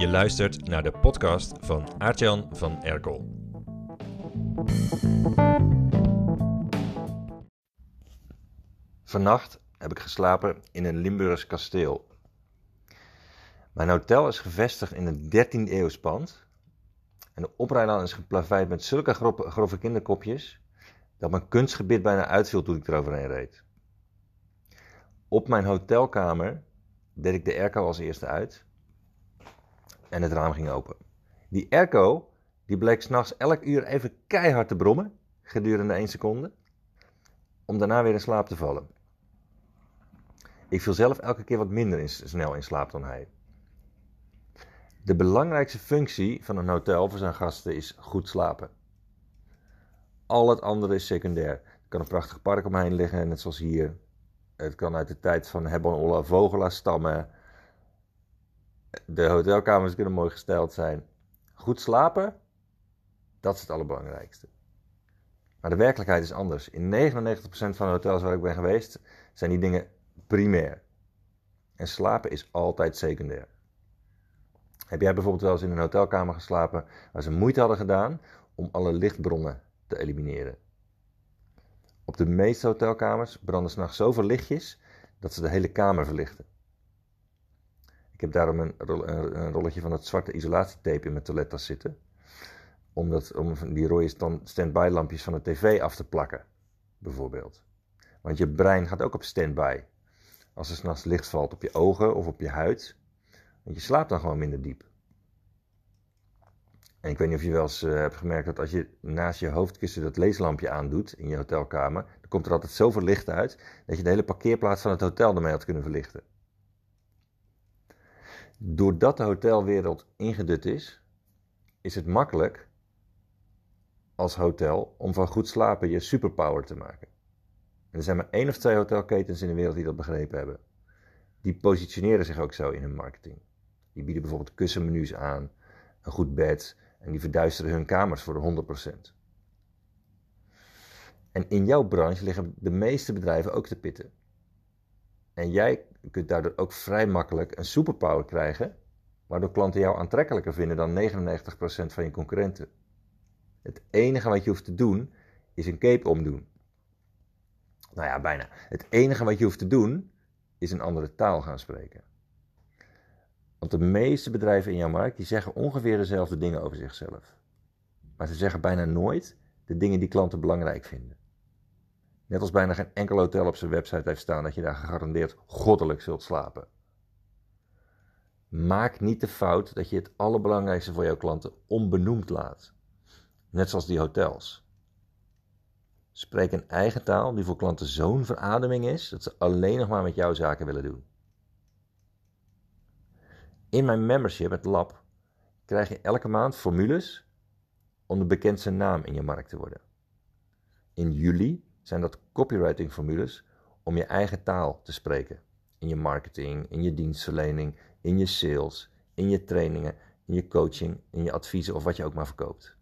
Je luistert naar de podcast van Aartjan van Erkel. Vannacht heb ik geslapen in een Limburgs kasteel. Mijn hotel is gevestigd in een 13e eeuws pand. En de oprijlaan is geplaveid met zulke grove, kinderkopjes dat mijn kunstgebied bijna uitviel toen ik eroverheen reed. Op mijn hotelkamer deed ik de airco als eerste uit en het raam ging open. Die airco die bleek s'nachts elk uur even keihard te brommen gedurende 1 seconde, om daarna weer in slaap te vallen. Ik viel zelf elke keer wat minder in, snel in slaap dan hij. De belangrijkste functie van een hotel voor zijn gasten is goed slapen. Al het andere is secundair. Er kan een prachtig park omheen liggen, net zoals hier. Het kan uit de tijd van Hebban Vogela stammen. De hotelkamers kunnen mooi gesteld zijn. Goed slapen, dat is het allerbelangrijkste. Maar de werkelijkheid is anders. In 99% van de hotels waar ik ben geweest, zijn die dingen primair. En slapen is altijd secundair. Heb jij bijvoorbeeld wel eens in een hotelkamer geslapen waar ze moeite hadden gedaan om alle lichtbronnen te elimineren? Op de meeste hotelkamers branden s'nachts zoveel lichtjes dat ze de hele kamer verlichten. Ik heb daarom een, rolletje van het zwarte isolatietape in mijn toilettas zitten. Om, dat, om die rode stand-by lampjes van de tv af te plakken, bijvoorbeeld. Want je brein gaat ook op stand-by. Als er s'nachts licht valt op je ogen of op je huid. Want je slaapt dan gewoon minder diep. En ik weet niet of je wel eens uh, hebt gemerkt dat als je naast je hoofdkussen dat leeslampje aandoet in je hotelkamer, dan komt er altijd zoveel licht uit dat je de hele parkeerplaats van het hotel ermee had kunnen verlichten. Doordat de hotelwereld ingedut is, is het makkelijk als hotel om van goed slapen je superpower te maken. En er zijn maar één of twee hotelketens in de wereld die dat begrepen hebben. Die positioneren zich ook zo in hun marketing. Die bieden bijvoorbeeld kussenmenu's aan, een goed bed en die verduisteren hun kamers voor de 100%. En in jouw branche liggen de meeste bedrijven ook te pitten. En jij kunt daardoor ook vrij makkelijk een superpower krijgen, waardoor klanten jou aantrekkelijker vinden dan 99% van je concurrenten. Het enige wat je hoeft te doen is een cape omdoen. Nou ja, bijna. Het enige wat je hoeft te doen is een andere taal gaan spreken. Want de meeste bedrijven in jouw markt die zeggen ongeveer dezelfde dingen over zichzelf. Maar ze zeggen bijna nooit de dingen die klanten belangrijk vinden. Net als bijna geen enkel hotel op zijn website heeft staan dat je daar gegarandeerd goddelijk zult slapen. Maak niet de fout dat je het allerbelangrijkste voor jouw klanten onbenoemd laat. Net zoals die hotels. Spreek een eigen taal die voor klanten zo'n verademing is dat ze alleen nog maar met jou zaken willen doen. In mijn membership, het lab, krijg je elke maand formules om de bekendste naam in je markt te worden. In juli zijn dat copywriting formules om je eigen taal te spreken. In je marketing, in je dienstverlening, in je sales, in je trainingen, in je coaching, in je adviezen of wat je ook maar verkoopt.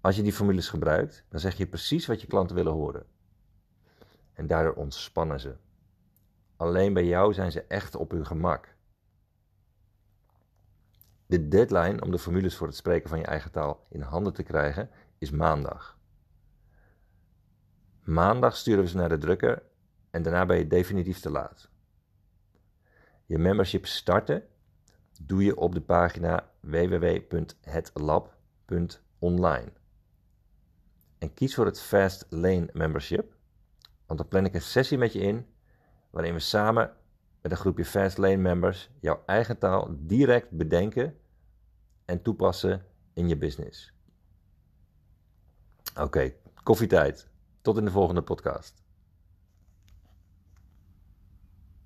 Als je die formules gebruikt, dan zeg je precies wat je klanten willen horen. En daardoor ontspannen ze. Alleen bij jou zijn ze echt op hun gemak. De deadline om de formules voor het spreken van je eigen taal in handen te krijgen is maandag. Maandag sturen we ze naar de drukker en daarna ben je definitief te laat. Je membership starten doe je op de pagina www.hetlab.online. En kies voor het Fast Lane Membership, want dan plan ik een sessie met je in waarin we samen met een groepje Fast Lane members jouw eigen taal direct bedenken en toepassen in je business. Oké, koffietijd. Tot in de volgende podcast.